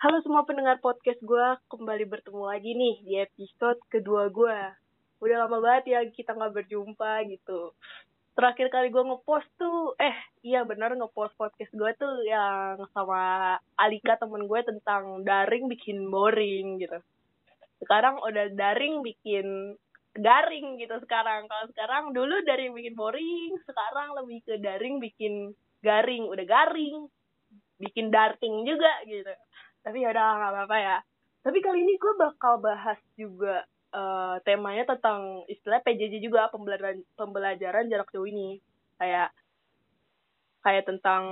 Halo semua pendengar podcast gue, kembali bertemu lagi nih di episode kedua gue. Udah lama banget ya kita nggak berjumpa gitu. Terakhir kali gue ngepost tuh, eh iya bener ngepost podcast gue tuh yang sama Alika temen gue tentang daring bikin boring gitu. Sekarang udah daring bikin garing gitu sekarang. Kalau sekarang dulu daring bikin boring, sekarang lebih ke daring bikin garing. Udah garing, bikin darting juga gitu tapi ya udah nggak apa-apa ya. Tapi kali ini gue bakal bahas juga uh, temanya tentang istilah PJJ juga pembelajaran pembelajaran jarak jauh ini. Kayak kayak tentang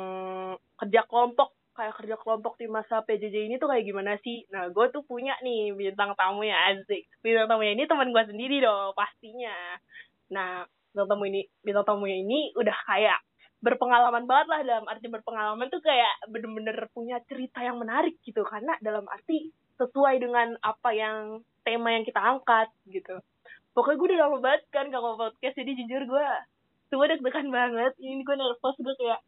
kerja kelompok kayak kerja kelompok di masa PJJ ini tuh kayak gimana sih? Nah gue tuh punya nih bintang tamu ya asik. Bintang tamunya ini teman gue sendiri dong pastinya. Nah bintang tamu ini bintang tamunya ini udah kayak berpengalaman banget lah dalam arti berpengalaman tuh kayak bener-bener punya cerita yang menarik gitu. Karena dalam arti sesuai dengan apa yang tema yang kita angkat gitu. Pokoknya gue udah lama banget kan kalau podcast jadi jujur gue tuh deg-degan banget. Ini gue nervous gue kayak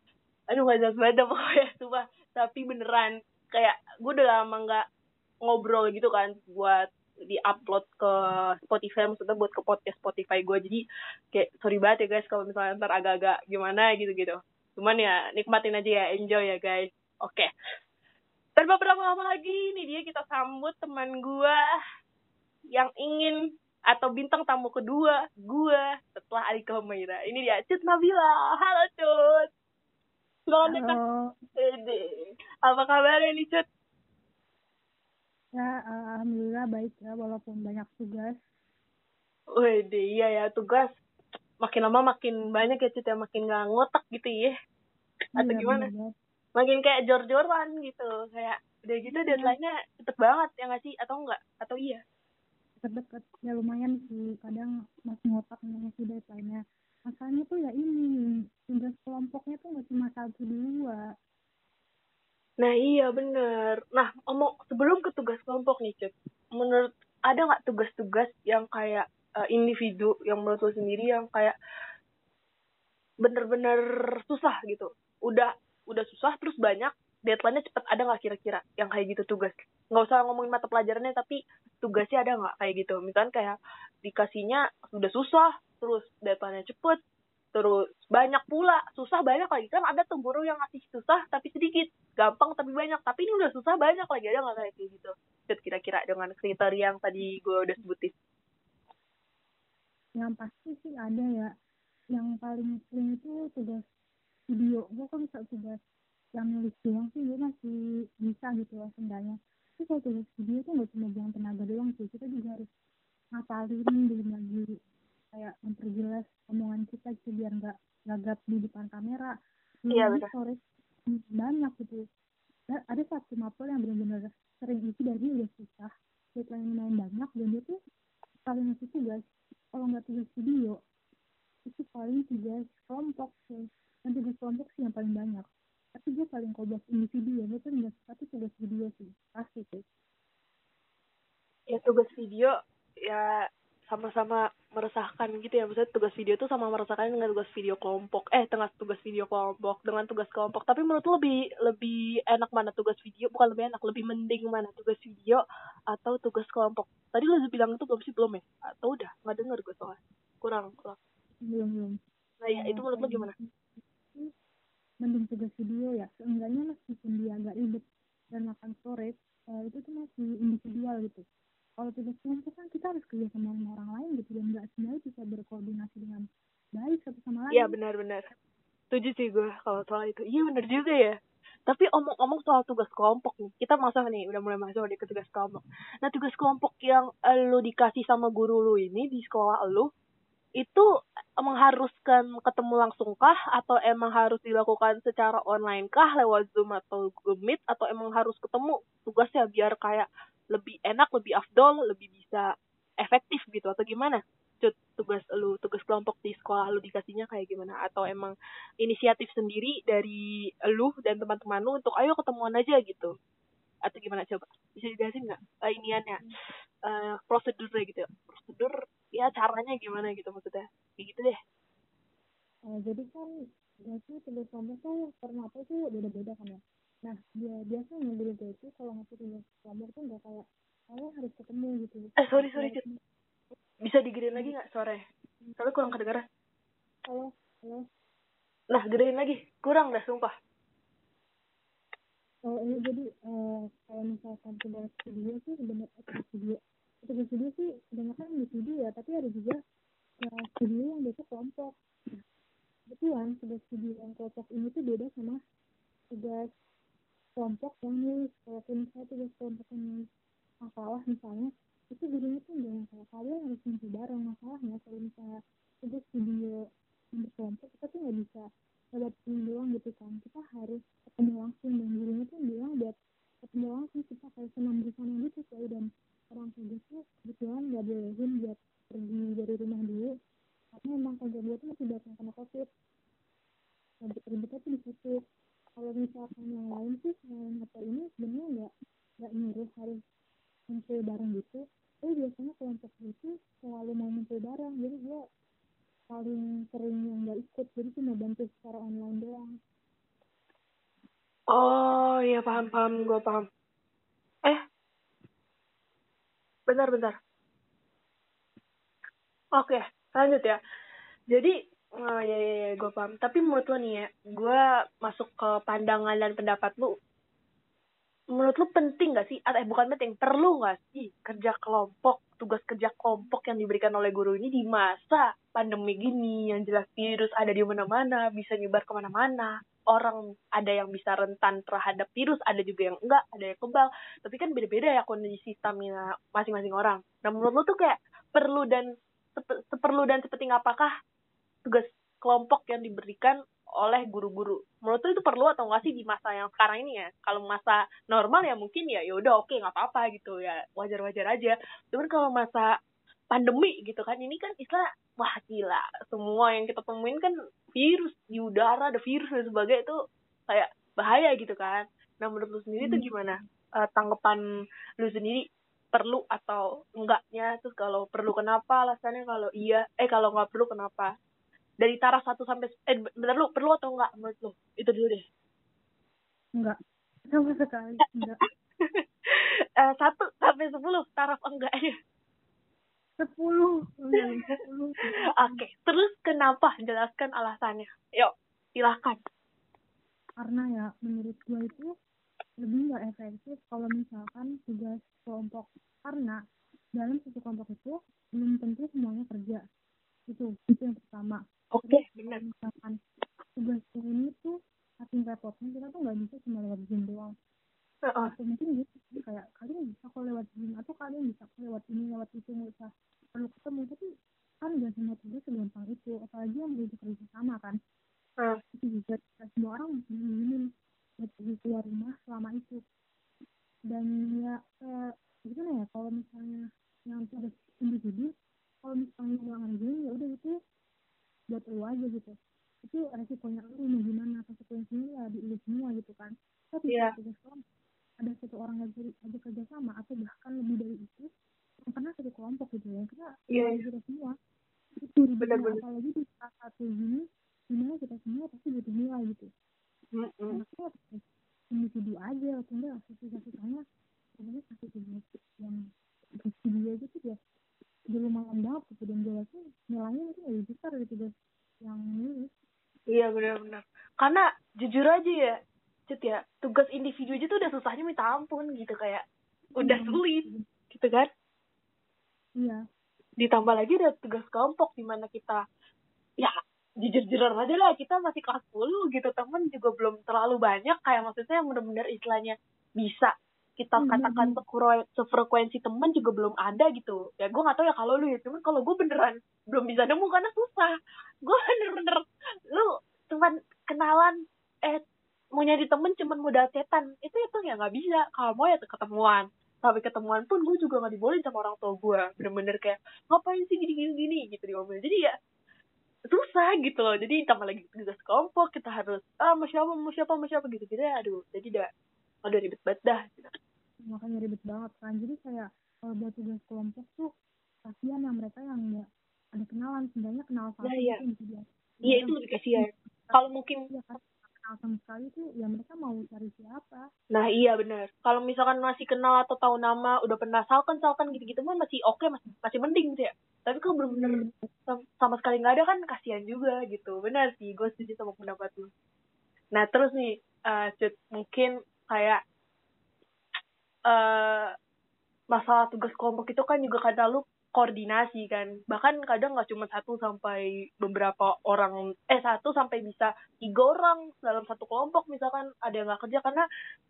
aduh gak jelas banget pokoknya coba tapi beneran kayak gue udah lama nggak ngobrol gitu kan buat di upload ke Spotify maksudnya buat ke podcast Spotify gue jadi kayak sorry banget ya guys kalau misalnya ntar agak-agak gimana gitu gitu cuman ya nikmatin aja ya enjoy ya guys. Oke. Okay. tanpa berlama-lama lagi ini dia kita sambut teman gue yang ingin atau bintang tamu kedua gue setelah Alika Humaira. Ini dia Cut Nabila. Halo Cut. Selamat datang. Apa kabarnya nih Cut? Ya, alhamdulillah baik ya walaupun banyak tugas. Wih, iya ya tugas makin lama makin banyak ya cerita makin nggak ngotak gitu ya. Atau iya, gimana? Bener. Makin kayak jor-joran gitu, kayak udah gitu ya. deadline-nya cepet banget ya nggak sih? Atau enggak? Atau iya? Deket-deket ya lumayan sih, kadang masih ngotak masih deadline-nya. Masalahnya tuh ya ini, tugas kelompoknya tuh nggak cuma satu dua, Nah iya bener. Nah omong sebelum ke tugas kelompok nih Cut, menurut ada nggak tugas-tugas yang kayak uh, individu yang menurut lo sendiri yang kayak bener-bener susah gitu? Udah udah susah terus banyak deadline-nya cepet ada nggak kira-kira yang kayak gitu tugas? Nggak usah ngomongin mata pelajarannya tapi tugasnya ada nggak kayak gitu? Misalnya kayak dikasihnya sudah susah terus deadline-nya cepet terus banyak pula. Susah banyak lagi. Kan ada tuh guru yang ngasih susah tapi sedikit. Gampang tapi banyak. Tapi ini udah susah banyak lagi. Ada nggak kayak gitu? Kira-kira dengan kriteria yang tadi gue udah sebutin. Yang pasti sih ada ya. Yang paling sering itu tugas video. Gue kan bisa tugas yang nulis doang sih. Gue masih bisa gitu ya sendanya tapi kalau tugas video tuh nggak cuma buang tenaga doang sih. Kita juga harus ngapalin belum lagi kayak memperjelas omongan kita gitu biar nggak gagap di depan kamera. Iya betul. sore banyak gitu. Dan ada satu mapel yang benar-benar sering itu dari udah susah deadline lumayan banyak dan dia tuh paling ngasih tugas kalau nggak tugas video itu paling tugas kelompok sih dan tugas kelompok sih yang paling banyak. Tapi dia paling kobas individu ya dia tuh nggak? Suka tuh tugas video sih pasti sih. Ya tugas video ya sama-sama meresahkan gitu ya. Maksudnya tugas video tuh sama meresahkan dengan tugas video kelompok. Eh tengah tugas video kelompok dengan tugas kelompok. Tapi menurut lo lebih lebih enak mana tugas video? Bukan lebih enak lebih mending mana tugas video atau tugas kelompok? Tadi lo bilang itu belum sih? Belum ya? Atau udah? Nggak denger gue soal kurang kurang. Belum belum. Nah ya itu menurut lo gimana? Mending tugas video ya. Seenggaknya meskipun dia agak ribet. Dan makan sore uh, itu tuh masih individual gitu kalau tugas kelompok kan kita harus kerja sama orang lain gitu dan nggak semuanya bisa berkoordinasi dengan baik satu sama lain. Iya benar-benar setuju sih gue kalau soal itu. Iya benar juga ya. Tapi omong-omong soal tugas kelompok nih kita masuk nih udah mulai masuk di ke tugas kelompok. Nah tugas kelompok yang lo dikasih sama guru lo ini di sekolah lo itu mengharuskan ketemu langsung kah? Atau emang harus dilakukan secara online kah lewat Zoom atau Google Meet atau emang harus ketemu tugasnya biar kayak lebih enak lebih afdol lebih bisa efektif gitu atau gimana? Cut, tugas lu tugas kelompok di sekolah lu dikasihnya kayak gimana? Atau emang inisiatif sendiri dari lu dan teman-teman lu untuk ayo ketemuan aja gitu? Atau gimana? Coba bisa dijelasin nggak? Uh, iniannya uh, prosedurnya gitu. Prosedur ya caranya gimana gitu maksudnya? Kayak gitu deh. Uh, jadi kan biasanya tugas kelompok tuh formatnya tuh beda-beda kan ya nah dia biasanya dulu dia itu kalau ngasih tugas kelompok tuh nggak kayak kalian harus ketemu gitu. Eh sorry sorry Cut. Gitu. bisa digedein lagi nggak? Sore soalnya kurang kedengaran halo halo. Nah gedein lagi. Kurang dah sumpah. Oh, ini jadi eh, kalau misalkan tugas studio sih benar tugas eh, studio. Tugas studio sih kebanyakan di studio ya tapi ada juga eh, studio yang besok kelompok. Betulan tugas studio yang kelompok ini tuh beda sama tugas kelompok yang nulis kalau misalnya tugas kelompok yang nulis masalah misalnya itu gurunya tuh nggak masalah kalian harus ngumpul bareng masalahnya kalau misalnya tugas studio yang berkelompok kita tuh nggak bisa ini doang gitu kan. Kita harus ketemu langsung dan gurunya tuh bilang buat ketemu langsung kita kayak senam bersama gitu sih dan orang tua tuh kebetulan nggak bolehin buat pergi dari rumah dulu karena emang kerja gue tuh masih datang karena covid ribet-ribetnya tuh di situ kalau misalkan yang lain sih selain hotel ini sebenarnya nggak nggak nyuruh harus ngumpul bareng gitu tapi biasanya kelompok itu selalu mau ngumpul bareng jadi gue paling sering yang nggak ikut jadi cuma bantu secara online doang oh iya paham paham gue paham eh bentar bentar oke lanjut ya jadi Oh ya ya, ya gue paham. Tapi menurut lo nih ya, gue masuk ke pandangan dan pendapat lu. Menurut lu penting gak sih? Atau eh, bukan penting, perlu gak sih kerja kelompok, tugas kerja kelompok yang diberikan oleh guru ini di masa pandemi gini, yang jelas virus ada di mana-mana, bisa nyebar ke mana-mana. Orang ada yang bisa rentan terhadap virus, ada juga yang enggak, ada yang kebal. Tapi kan beda-beda ya kondisi stamina masing-masing orang. Nah menurut lu tuh kayak perlu dan seperlu dan sepenting apakah tugas kelompok yang diberikan oleh guru-guru. Menurut itu perlu atau enggak sih di masa yang sekarang ini ya? Kalau masa normal ya mungkin ya ya udah oke okay, nggak apa-apa gitu ya wajar-wajar aja. Cuman kalau masa pandemi gitu kan ini kan istilah wah gila semua yang kita temuin kan virus di udara ada virus dan sebagainya itu kayak bahaya gitu kan. Nah menurut lu sendiri hmm. tuh gimana uh, tanggapan lu sendiri perlu atau enggaknya terus kalau perlu kenapa alasannya kalau iya eh kalau nggak perlu kenapa dari taraf satu sampai eh bener lu perlu atau enggak menurut lu? Itu dulu deh. Enggak. Sama sekali enggak. Uh, satu sampai sepuluh taraf enggaknya sepuluh. Sepuluh. Oke terus kenapa? Jelaskan alasannya. Yuk silahkan. Karena ya menurut gue itu lebih nggak efektif kalau misalkan tugas kelompok. Karena dalam satu kelompok itu belum tentu semuanya kerja itu itu yang pertama oke okay, benar misalkan tugas ini tuh saking repotnya kita tuh nggak bisa cuma lewat zoom doang uh -uh. atau mungkin gitu kayak kalian bisa kok lewat zoom atau kalian bisa kok lewat ini lewat itu nggak usah perlu ketemu tapi kan gak semua tugas segampang itu apalagi yang bekerja kerja sama kan uh. itu juga semua orang mesti ingin buat pergi keluar rumah selama itu. Dan ya kayak gimana ya kalau misalnya yang tugas individu kalau misalnya nggak ngerjain ya udah itu buat lu aja gitu. Itu resikonya lu mau gimana konsekuensinya ya di lu semua gitu kan. Tapi yeah. kelompok ada satu orang yang aja kerja sama atau bahkan lebih dari itu yang pernah satu kelompok gitu ya kita yeah. kita semua. Itu benar-benar apalagi di saat satu ini di mana kita semua pasti butuh nilai gitu. Mm -hmm. Individu aja enggak susah-susahnya sebenarnya kasih tugas yang video gitu ya dulu malam banget gitu. Dan jelasnya nilainya mungkin lebih besar dari tugas yang ini. Iya benar-benar. Karena jujur aja ya cut ya tugas individu aja tuh udah susahnya minta ampun gitu kayak udah hmm. sulit gitu kan? Iya. Ditambah lagi ada tugas kelompok di mana kita ya jujur-jujuran aja lah kita masih kelas 10 gitu. Temen juga belum terlalu banyak kayak maksudnya yang benar-benar istilahnya bisa kita hmm, katakan sefrekuensi teman juga belum ada gitu. Ya gue gak tahu ya kalau lu ya cuman kalau gue beneran belum bisa nemu karena susah. Gue bener-bener lu cuman kenalan eh mau nyari temen cuman modal cetan. Itu itu ya nggak bisa. Kalau mau ya ketemuan. Tapi ketemuan pun gue juga nggak dibolehin sama orang tua gue bener-bener kayak ngapain sih gini gini gini gitu diomongin jadi ya susah gitu loh. Jadi tambah lagi tugas kelompok kita harus ah mau siapa mau siapa mau siapa gitu gitu ya. Aduh jadi udah udah ribet banget dah gitu. Makanya ribet banget kan. Jadi kayak kalau buat tugas kelompok tuh kasihan yang mereka yang nggak ada kenalan. Sebenarnya kenal sama ya, ya. gitu dia iya itu lebih kasihan. Kalau mungkin ya, kan, kenal sama sekali tuh ya mereka mau cari siapa. Nah iya benar kalau misalkan masih kenal atau tahu nama udah pernah salkan salkan gitu gitu mah masih oke okay, masih masih mending gitu ya. Tapi kalau benar-benar hmm. sama sekali nggak ada kan kasihan juga gitu. Benar sih gue setuju sama pendapat lu. Nah terus nih uh, Cut, mungkin kayak uh, masalah tugas kelompok itu kan juga kadang lu koordinasi kan. Bahkan kadang nggak cuma satu sampai beberapa orang eh satu sampai bisa tiga orang dalam satu kelompok misalkan ada yang nggak kerja. Karena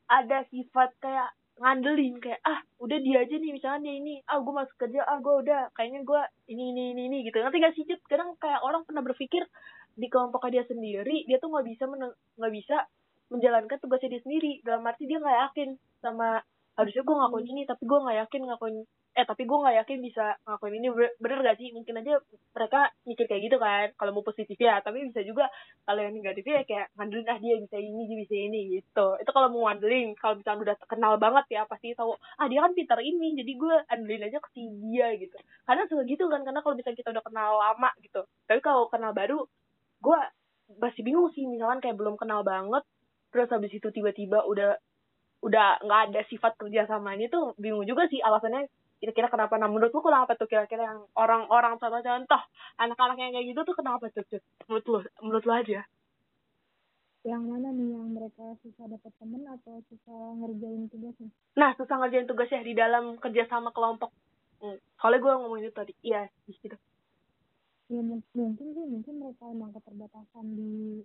ada sifat kayak ngandelin kayak ah udah dia aja nih misalnya dia ini ah gue masuk kerja ah gue udah kayaknya gue ini ini ini ini gitu. Nanti gak sih kadang kayak orang pernah berpikir di kelompok dia sendiri dia tuh nggak bisa nggak bisa menjalankan tugasnya dia sendiri. Dalam arti dia nggak yakin sama harusnya gue ngakuin ini tapi gue nggak yakin ngakuin eh tapi gue nggak yakin bisa ngakuin ini. Bener gak sih? Mungkin aja mereka mikir kayak gitu kan kalau mau positif ya. Tapi bisa juga kalau yang negatif ya kayak ngandelin ah dia bisa ini dia bisa ini gitu. Itu kalau mau ngandelin kalau misalnya udah kenal banget ya pasti tahu ah dia kan pintar ini jadi gue andelin aja ke si dia gitu. Karena suka gitu kan karena kalau misalnya kita udah kenal lama gitu. Tapi kalau kenal baru gue masih bingung sih. Misalkan kayak belum kenal banget terus habis itu tiba-tiba udah udah nggak ada sifat kerjasamanya tuh bingung juga sih alasannya kira-kira kenapa nah menurut lu kenapa tuh kira-kira yang orang-orang contoh-contoh anak-anak yang kayak gitu tuh kenapa tuh menurut lu menurut lu aja. Yang mana nih yang mereka susah dapat temen atau susah ngerjain tugasnya? Nah susah ngerjain tugasnya di dalam kerja sama kelompok. Hmm. soalnya gue ngomong itu tadi. Iya di situ. Ya mungkin sih mungkin mereka emang keterbatasan di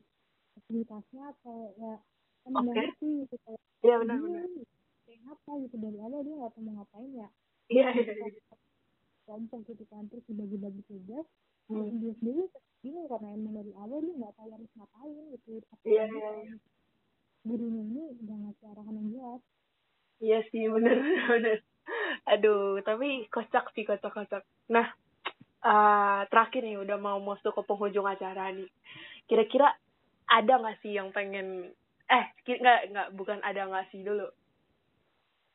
aktivitasnya atau ya emang okay. ngerti gitu. Iya benar-benar kayak apa gitu dari awal dia nggak tahu mau ngapain ya iya. Iya iya kelompok gitu kan terus dibagi-bagi tugas hmm. dia sendiri bingung karena emang dari awal dia nggak tahu harus ngapain gitu. Iya iya iya. gurunya ini udah ngasih arahan yang jelas. Iya sih bener bener. Aduh tapi kocak sih kocak kocak. Nah uh, terakhir nih udah mau masuk ke penghujung acara nih. Kira-kira ada nggak sih yang pengen eh nggak nggak bukan ada nggak sih dulu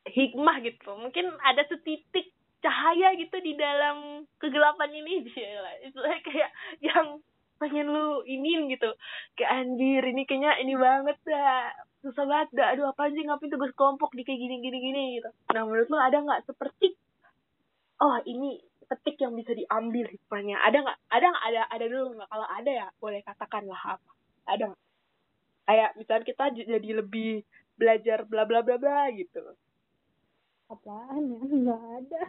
hikmah gitu. Mungkin ada setitik cahaya gitu di dalam kegelapan ini. Itu kayak yang pengen lu inin gitu. Kayak anjir ini kayaknya ini banget dah susah banget. Dah aduh apa sih? Ngapain tugas kelompok di kayak gini gini gini? Gitu. Nah menurut lu ada nggak seperti oh ini petik yang bisa diambil hikmahnya. Ada nggak? Ada nggak? Ada ada dulu nggak? Kalau ada ya boleh katakanlah apa. Ada nggak? Kayak misalnya kita jadi lebih belajar bla bla bla bla gitu apaan ya? Nggak ada.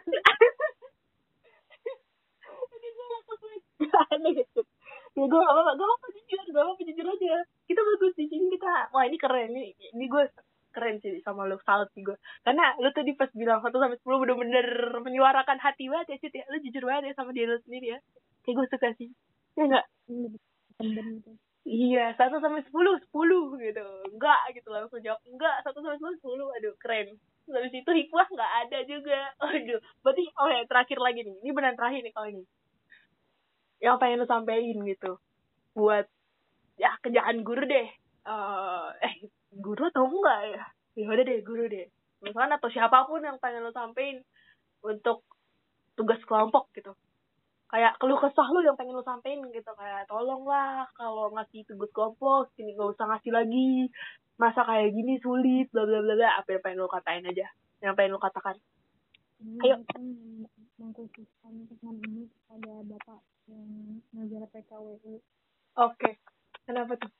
Ada gitu. Ya gue gak apa-apa. Gak apa-apa jujur. Gak apa-apa jujur aja. Kita bagus di sini kita wah ini keren. Ini ini gue keren sih sama lu. Salut sih gue karena lu tadi pas bilang satu sampai sepuluh bener-bener menyuarakan hati banget ya sih ya. Lu jujur banget ya sama diri lu sendiri ya. Kayak gue suka sih. Ya enggak iya satu sampai sepuluh sepuluh gitu. Enggak gitu langsung jawab. Enggak satu sampai sepuluh sepuluh. Aduh keren habis itu hikmah nggak ada juga. Aduh berarti oh ya terakhir lagi nih. Ini benar terakhir nih kalau ini. Yang pengen lu sampein gitu. Buat ya kerjaan guru deh. Uh, eh guru atau enggak ya? Ya udah deh guru deh. Misalkan atau siapa pun yang pengen lu sampein untuk tugas kelompok gitu. Kayak keluh kesah lu yang pengen lu sampein gitu. Kayak tolonglah kalau ngasih tugas kelompok ini gak usah ngasih lagi masa kayak gini sulit bla bla bla bla apa yang pengen lu katain aja yang pengen lu katakan. Hmm, ayo. mengkhususkan pesan ini kepada bapak yang ngajar PKWU oke okay. kenapa tuh?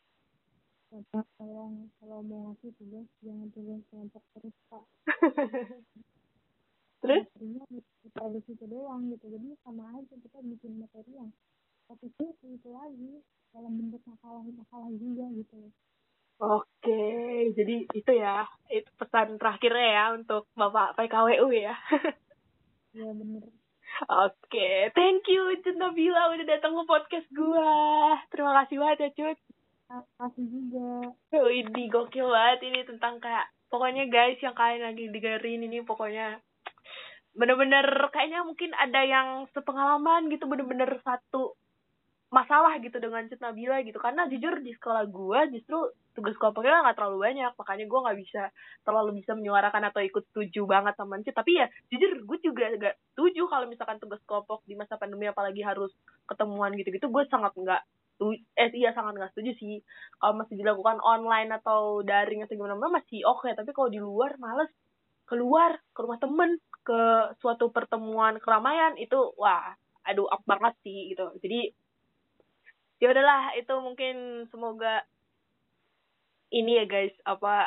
Bapak tolong kalau mau ngasih tugas jangan tugas kelompok terus pak. Terus? Kita di situ doang gitu. Jadi sama aja kita bikin materi yang tapi itu lagi dalam bentuk masalah masalah juga gitu Oke, jadi itu ya, itu pesan terakhirnya ya untuk Bapak PKWU ya. Iya bener. Oke, thank you Cut Nabila udah datang ke podcast gua. Terima kasih banget ya Cut. Terima kasih juga. Oh, ini gokil banget ini tentang kayak pokoknya guys yang kalian lagi dengerin ini pokoknya bener-bener kayaknya mungkin ada yang sepengalaman gitu bener-bener satu masalah gitu dengan Cut Nabila gitu karena jujur di sekolah gue justru tugas kelompoknya nggak terlalu banyak makanya gue nggak bisa terlalu bisa menyuarakan atau ikut setuju banget sama Cut tapi ya jujur gue juga gak setuju kalau misalkan tugas kelompok di masa pandemi apalagi harus ketemuan gitu-gitu gue sangat nggak eh iya sangat nggak setuju sih. Kalau masih dilakukan online atau daring atau gimana mana masih oke okay. tapi kalau di luar males. Keluar ke rumah temen ke suatu pertemuan keramaian itu wah aduh up banget sih gitu. Jadi ya udahlah itu mungkin semoga ini ya guys apa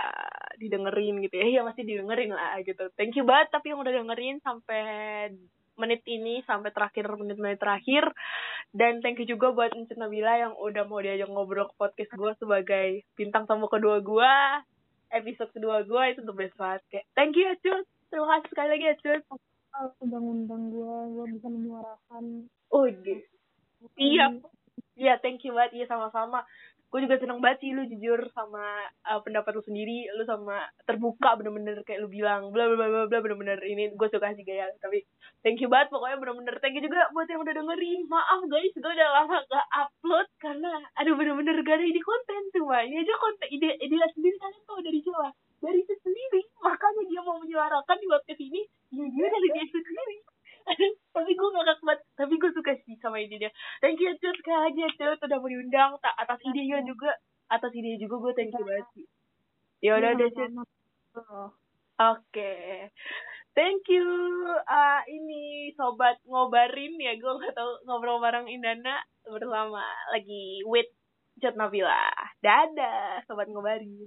didengerin gitu ya. Ya masih didengerin lah gitu. Thank you banget tapi yang udah dengerin sampai menit ini sampai terakhir menit-menit terakhir. Dan thank you juga buat Encik Nabila yang udah mau diajak ngobrol ke podcast gue sebagai bintang tamu kedua gue episode kedua gue itu the best banget. Kayak thank you ya Cut. Terima kasih sekali lagi ya Cut. Undang-undang gue gue bisa menyuarakan. Oh iya iya. Iya thank you banget. Iya sama-sama gue juga seneng banget sih lu jujur sama uh, pendapat lu sendiri. Lu sama terbuka bener-bener kayak lu bilang bla bla bla bla bener-bener. Ini gue suka sih gaya tapi thank you banget pokoknya bener-bener. Thank you juga buat yang udah dengerin. Maaf guys gue udah lama gak upload karena aduh bener-bener gak ada ide konten cuma ini aja konten ide ide sendiri kalian tau dari Jawa. Dari itu sendiri. Makanya dia mau menyuarakan di podcast ini. Ya dia dari dia sendiri. Tapi gue gak banget. Tapi gue suka sih sama idenya thank you Lagi ya Cut udah mau diundang tak atas idenya juga. Atas ide juga gue thank you banget sih. Ya udah deh Cut oke. Thank you uh, ini sobat ngobarin ya gue gak tau ngobrol bareng Indana bersama lagi with Cut Nabila. Dadah sobat ngobarin